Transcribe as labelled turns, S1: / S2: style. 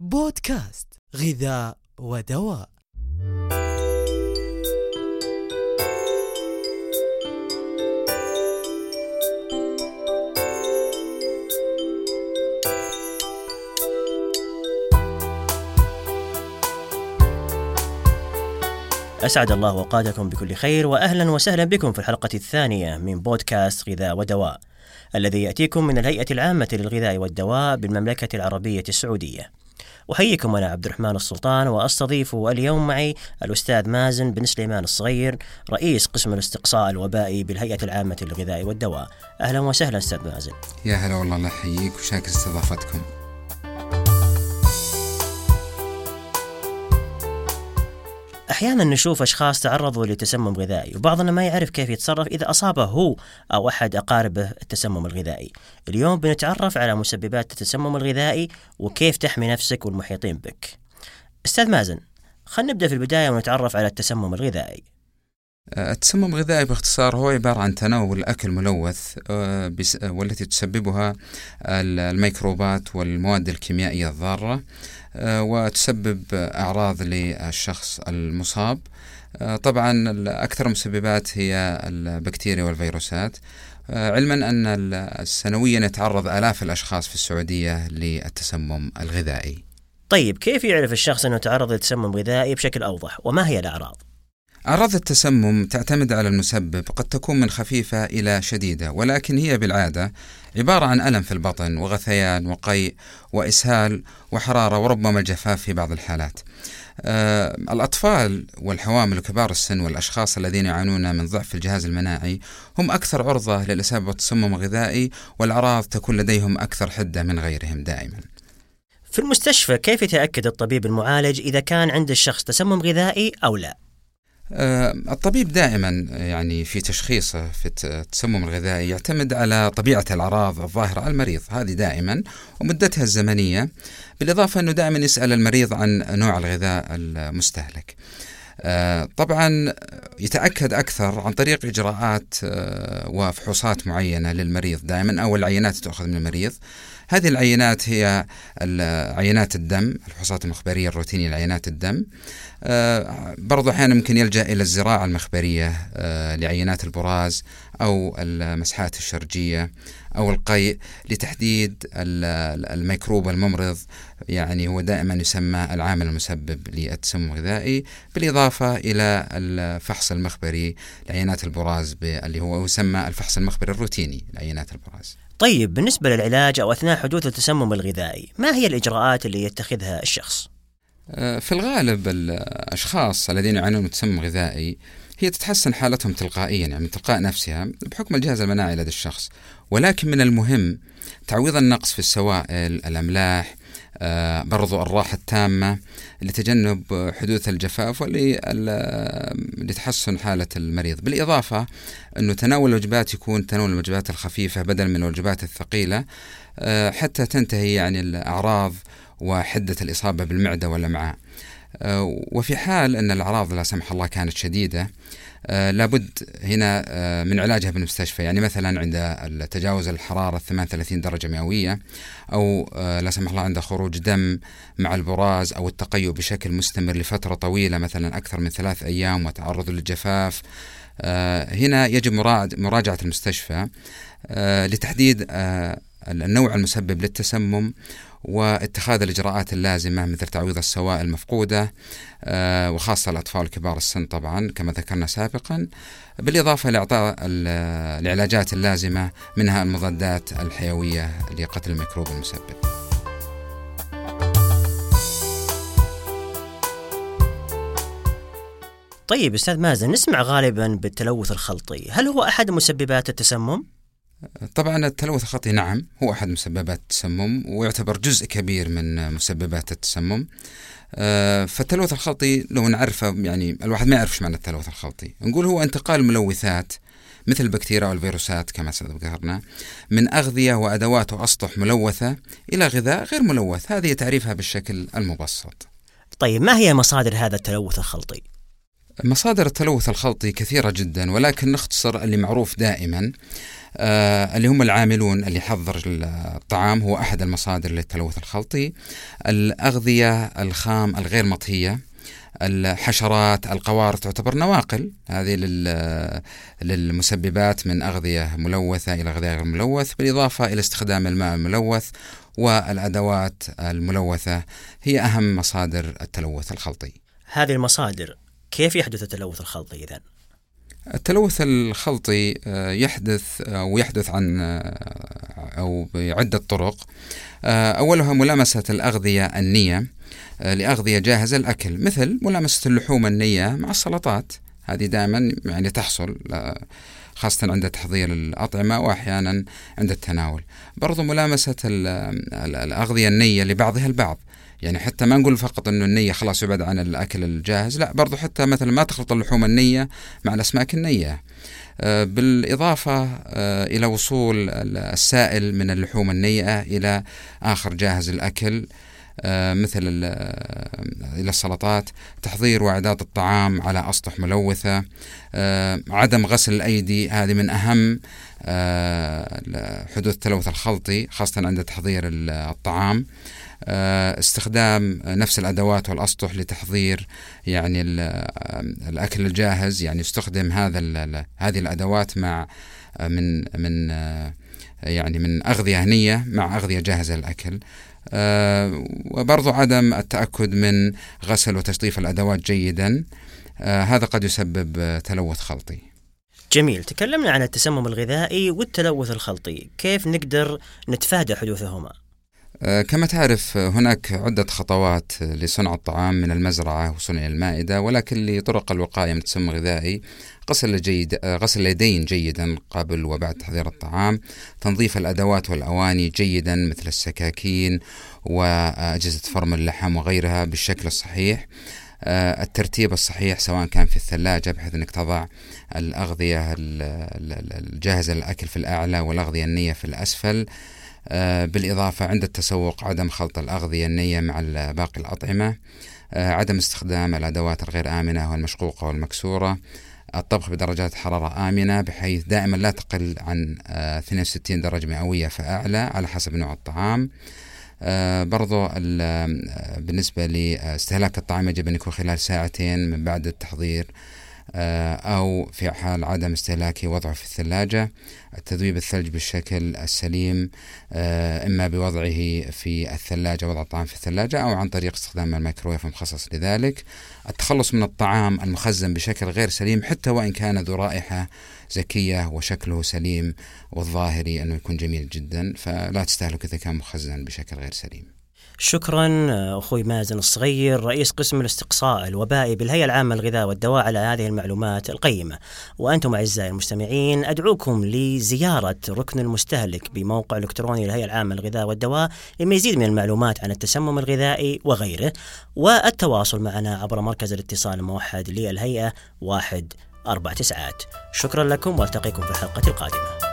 S1: بودكاست غذاء ودواء.
S2: أسعد الله أوقاتكم بكل خير وأهلا وسهلا بكم في الحلقة الثانية من بودكاست غذاء ودواء الذي يأتيكم من الهيئة العامة للغذاء والدواء بالمملكة العربية السعودية. أحييكم أنا عبد الرحمن السلطان وأستضيف اليوم معي الأستاذ مازن بن سليمان الصغير رئيس قسم الاستقصاء الوبائي بالهيئة العامة للغذاء والدواء. أهلا وسهلا أستاذ مازن.
S3: يا هلا والله الله يحييك وشاكر استضافتكم.
S2: أحيانا نشوف أشخاص تعرضوا لتسمم غذائي وبعضنا ما يعرف كيف يتصرف إذا أصابه هو أو أحد أقاربه التسمم الغذائي. اليوم بنتعرف على مسببات التسمم الغذائي وكيف تحمي نفسك والمحيطين بك. أستاذ مازن خلينا نبدأ في البداية ونتعرف على التسمم الغذائي.
S3: التسمم الغذائي باختصار هو عبارة عن تناول أكل ملوث آه، بس- والتي تسببها الميكروبات والمواد الكيميائية الضارة آه، وتسبب أعراض للشخص المصاب. آه، طبعا أكثر المسببات هي البكتيريا والفيروسات. آه، علما أن سنويا يتعرض آلاف الأشخاص في السعودية للتسمم الغذائي.
S2: طيب كيف يعرف الشخص أنه تعرض لتسمم غذائي بشكل أوضح؟ وما هي الأعراض؟
S3: أعراض التسمم تعتمد على المسبب قد تكون من خفيفة إلى شديدة ولكن هي بالعادة عبارة عن ألم في البطن وغثيان وقيء وإسهال وحرارة وربما الجفاف في بعض الحالات آه، الأطفال والحوامل وكبار السن والأشخاص الذين يعانون من ضعف الجهاز المناعي هم أكثر عرضة للإصابة بالتسمم الغذائي والأعراض تكون لديهم أكثر حدة من غيرهم دائما
S2: في المستشفى كيف يتأكد الطبيب المعالج إذا كان عند الشخص تسمم غذائي أو لا؟
S3: آه، الطبيب دائما يعني في تشخيصه في الت- التسمم الغذائي يعتمد على طبيعة الأعراض الظاهرة على المريض. هذه دائما ومدتها الزمنية بالإضافة أنه دائما يسأل المريض عن نوع الغذاء المستهلك. آه، طبعا يتأكد أكثر عن طريق إجراءات آه، وفحوصات معينة للمريض. دائما أو العينات تؤخذ من المريض. هذه العينات هي عينات الدم الفحوصات المخبرية الروتينية لعينات الدم. آه، برضو أحيانا ممكن يلجأ إلى الزراعة المخبرية آه، لعينات البراز أو المسحات الشرجية أو القيء لتحديد ال- الميكروب الممرض. يعني هو دائما يسمى العامل المسبب للتسمم الغذائي بالإضافة إلى الفحص المخبري لعينات البراز اللي هو يسمى الفحص المخبري الروتيني لعينات البراز.
S2: طيب بالنسبة للعلاج أو أثناء حدوث التسمم الغذائي ما هي الإجراءات اللي يتخذها الشخص؟
S3: آه، في الغالب الأشخاص الذين يعانون من تسمم غذائي هي تتحسن حالتهم تلقائيا يعني من تلقاء نفسها بحكم الجهاز المناعي لدى الشخص ولكن من المهم تعويض النقص في السوائل الأملاح برضو الراحة التامة لتجنب حدوث الجفاف ول- لتحسن حالة المريض. بالإضافة أنه تناول الوجبات يكون تناول الوجبات الخفيفة بدل من الوجبات الثقيلة آه، حتى تنتهي يعني الأعراض وحدة الإصابة بالمعدة والأمعاء. آه، وفي حال أن الأعراض لا سمح الله كانت شديدة آه، لابد هنا آه، من علاجها بالمستشفى. يعني مثلا عند تجاوز الحرارة 38 درجة مئوية أو آه، لا سمح الله عند خروج دم مع البراز أو التقيؤ بشكل مستمر لفترة طويلة مثلا أكثر من ثلاث أيام وتعرض للجفاف. آه، هنا يجب مراجعة المستشفى آه، لتحديد آه، النوع المسبب للتسمم واتخاذ الإجراءات اللازمة مثل تعويض السوائل المفقودة آه، وخاصة الأطفال وكبار السن طبعا كما ذكرنا سابقا بالإضافة لإعطاء ال- العلاجات اللازمة منها المضادات الحيوية لقتل الميكروب المسبب
S2: طيب أستاذ مازن نسمع غالبا بالتلوث الخلطي هل هو أحد مسببات التسمم؟
S3: طبعا التلوث الخطي نعم هو أحد مسببات التسمم ويعتبر جزء كبير من مسببات التسمم. آه، فالتلوث الخلطي لو نعرفه يعني الواحد ما يعرف معنى التلوث الخلطي نقول هو انتقال الملوثات مثل البكتيريا والفيروسات كما ذكرنا من أغذية وأدوات وأسطح ملوثة إلى غذاء غير ملوث. هذه تعريفها بالشكل المبسط.
S2: طيب ما هي مصادر هذا التلوث الخلطي؟
S3: مصادر التلوث الخلطي كثيرة جدا ولكن نختصر اللي معروف دائما. آه اللي هم العاملون اللي يحضر الطعام هو أحد المصادر للتلوث الخلطي. الأغذية الخام الغير مطهية. الحشرات القوارض تعتبر نواقل. هذه للمسببات من أغذية ملوثة إلى غذاء غير ملوث بالإضافة إلى استخدام الماء الملوث والأدوات الملوثة. هي أهم مصادر التلوث الخلطي.
S2: هذه المصادر كيف يحدث التلوث الخلطي إذن؟
S3: التلوث الخلطي آه، يحدث أو يحدث عن آه، أو بعدة طرق. آه، أولها ملامسة الأغذية النية. لأغذية جاهزة الأكل مثل ملامسة اللحوم النية مع السلطات. هذه دائما يعني تحصل خاصة عند تحضير الأطعمة وأحيانا عند التناول. برضو ملامسة الأغذية النية لبعضها البعض. يعني حتى ما نقول فقط إنه النية خلاص يبعد عن الأكل الجاهز لا برضو حتى مثلا ما تخلط اللحوم النية مع الأسماك النية. آه، بالإضافة آه، إلى وصول السائل من اللحوم النيئة إلى آخر جاهز الأكل. مثل إلى السلطات تحضير وإعداد الطعام على أسطح ملوثة عدم غسل الأيدي هذه من أهم حدوث التلوث الخلطي خاصة عند تحضير الطعام. آه، استخدام نفس الأدوات والأسطح لتحضير يعني الأكل الجاهز يعني يستخدم هذا هذه الأدوات مع آه، من من آه، يعني من أغذية هنية مع أغذية جاهزة للأكل. وبرضو عدم التأكد من غسل وتشطيف الأدوات جيدا. هذا قد يسبب تلوث خلطي.
S2: جميل. تكلمنا عن التسمم الغذائي والتلوث الخلطي. كيف نقدر نتفادى حدوثهما؟
S3: آه، كما تعرف هناك عدة خطوات لصنع الطعام من المزرعة وصنع المائدة ولكن لطرق الوقاية من التسمم الغذائي غسل الجيد آه، غسل اليدين جيدا قبل وبعد تحضير الطعام تنظيف الأدوات والأواني جيدا مثل السكاكين وأجهزة فرم اللحم وغيرها بالشكل الصحيح. آه، الترتيب الصحيح سواء كان في الثلاجة بحيث أنك تضع الأغذية الجاهزة للأكل في الأعلى والأغذية النية في الأسفل. آه، بالإضافة عند التسوق عدم خلط الأغذية النية مع باقي الأطعمة آه، عدم استخدام الأدوات الغير آمنة والمشقوقة والمكسورة الطبخ بدرجات حرارة آمنة بحيث دائما لا تقل عن 62 آه، درجة مئوية فأعلى على حسب نوع الطعام. برضو بالنسبة لإستهلاك الطعام يجب أن يكون خلال ساعتين من بعد التحضير آه، أو في حال عدم استهلاكه وضعه في الثلاجة تذويب الثلج بالشكل السليم آه، إما بوضعه في الثلاجة وضع الطعام في الثلاجة أو عن طريق استخدام الميكروويف المخصص لذلك. التخلص من الطعام المخزن بشكل غير سليم حتى وإن كان ذو رائحة زكية وشكله سليم والظاهري أنه يكون جميل جدا فلا تستهلك إذا كان مخزن بشكل غير سليم.
S2: شكرا أخوي مازن الصغير رئيس قسم الاستقصاء الوبائي بالهيئة العامة للغذاء والدواء على هذه المعلومات القيمة. وأنتم أعزائي المستمعين أدعوكم لزيارة ركن المستهلك بموقع إلكتروني للهيئة العامة للغذاء والدواء لمزيد من المعلومات عن التسمم الغذائي وغيره. والتواصل معنا عبر مركز الاتصال الموحد للهيئة واحد أربع تسعات. شكرا لكم وألتقيكم في الحلقة القادمة.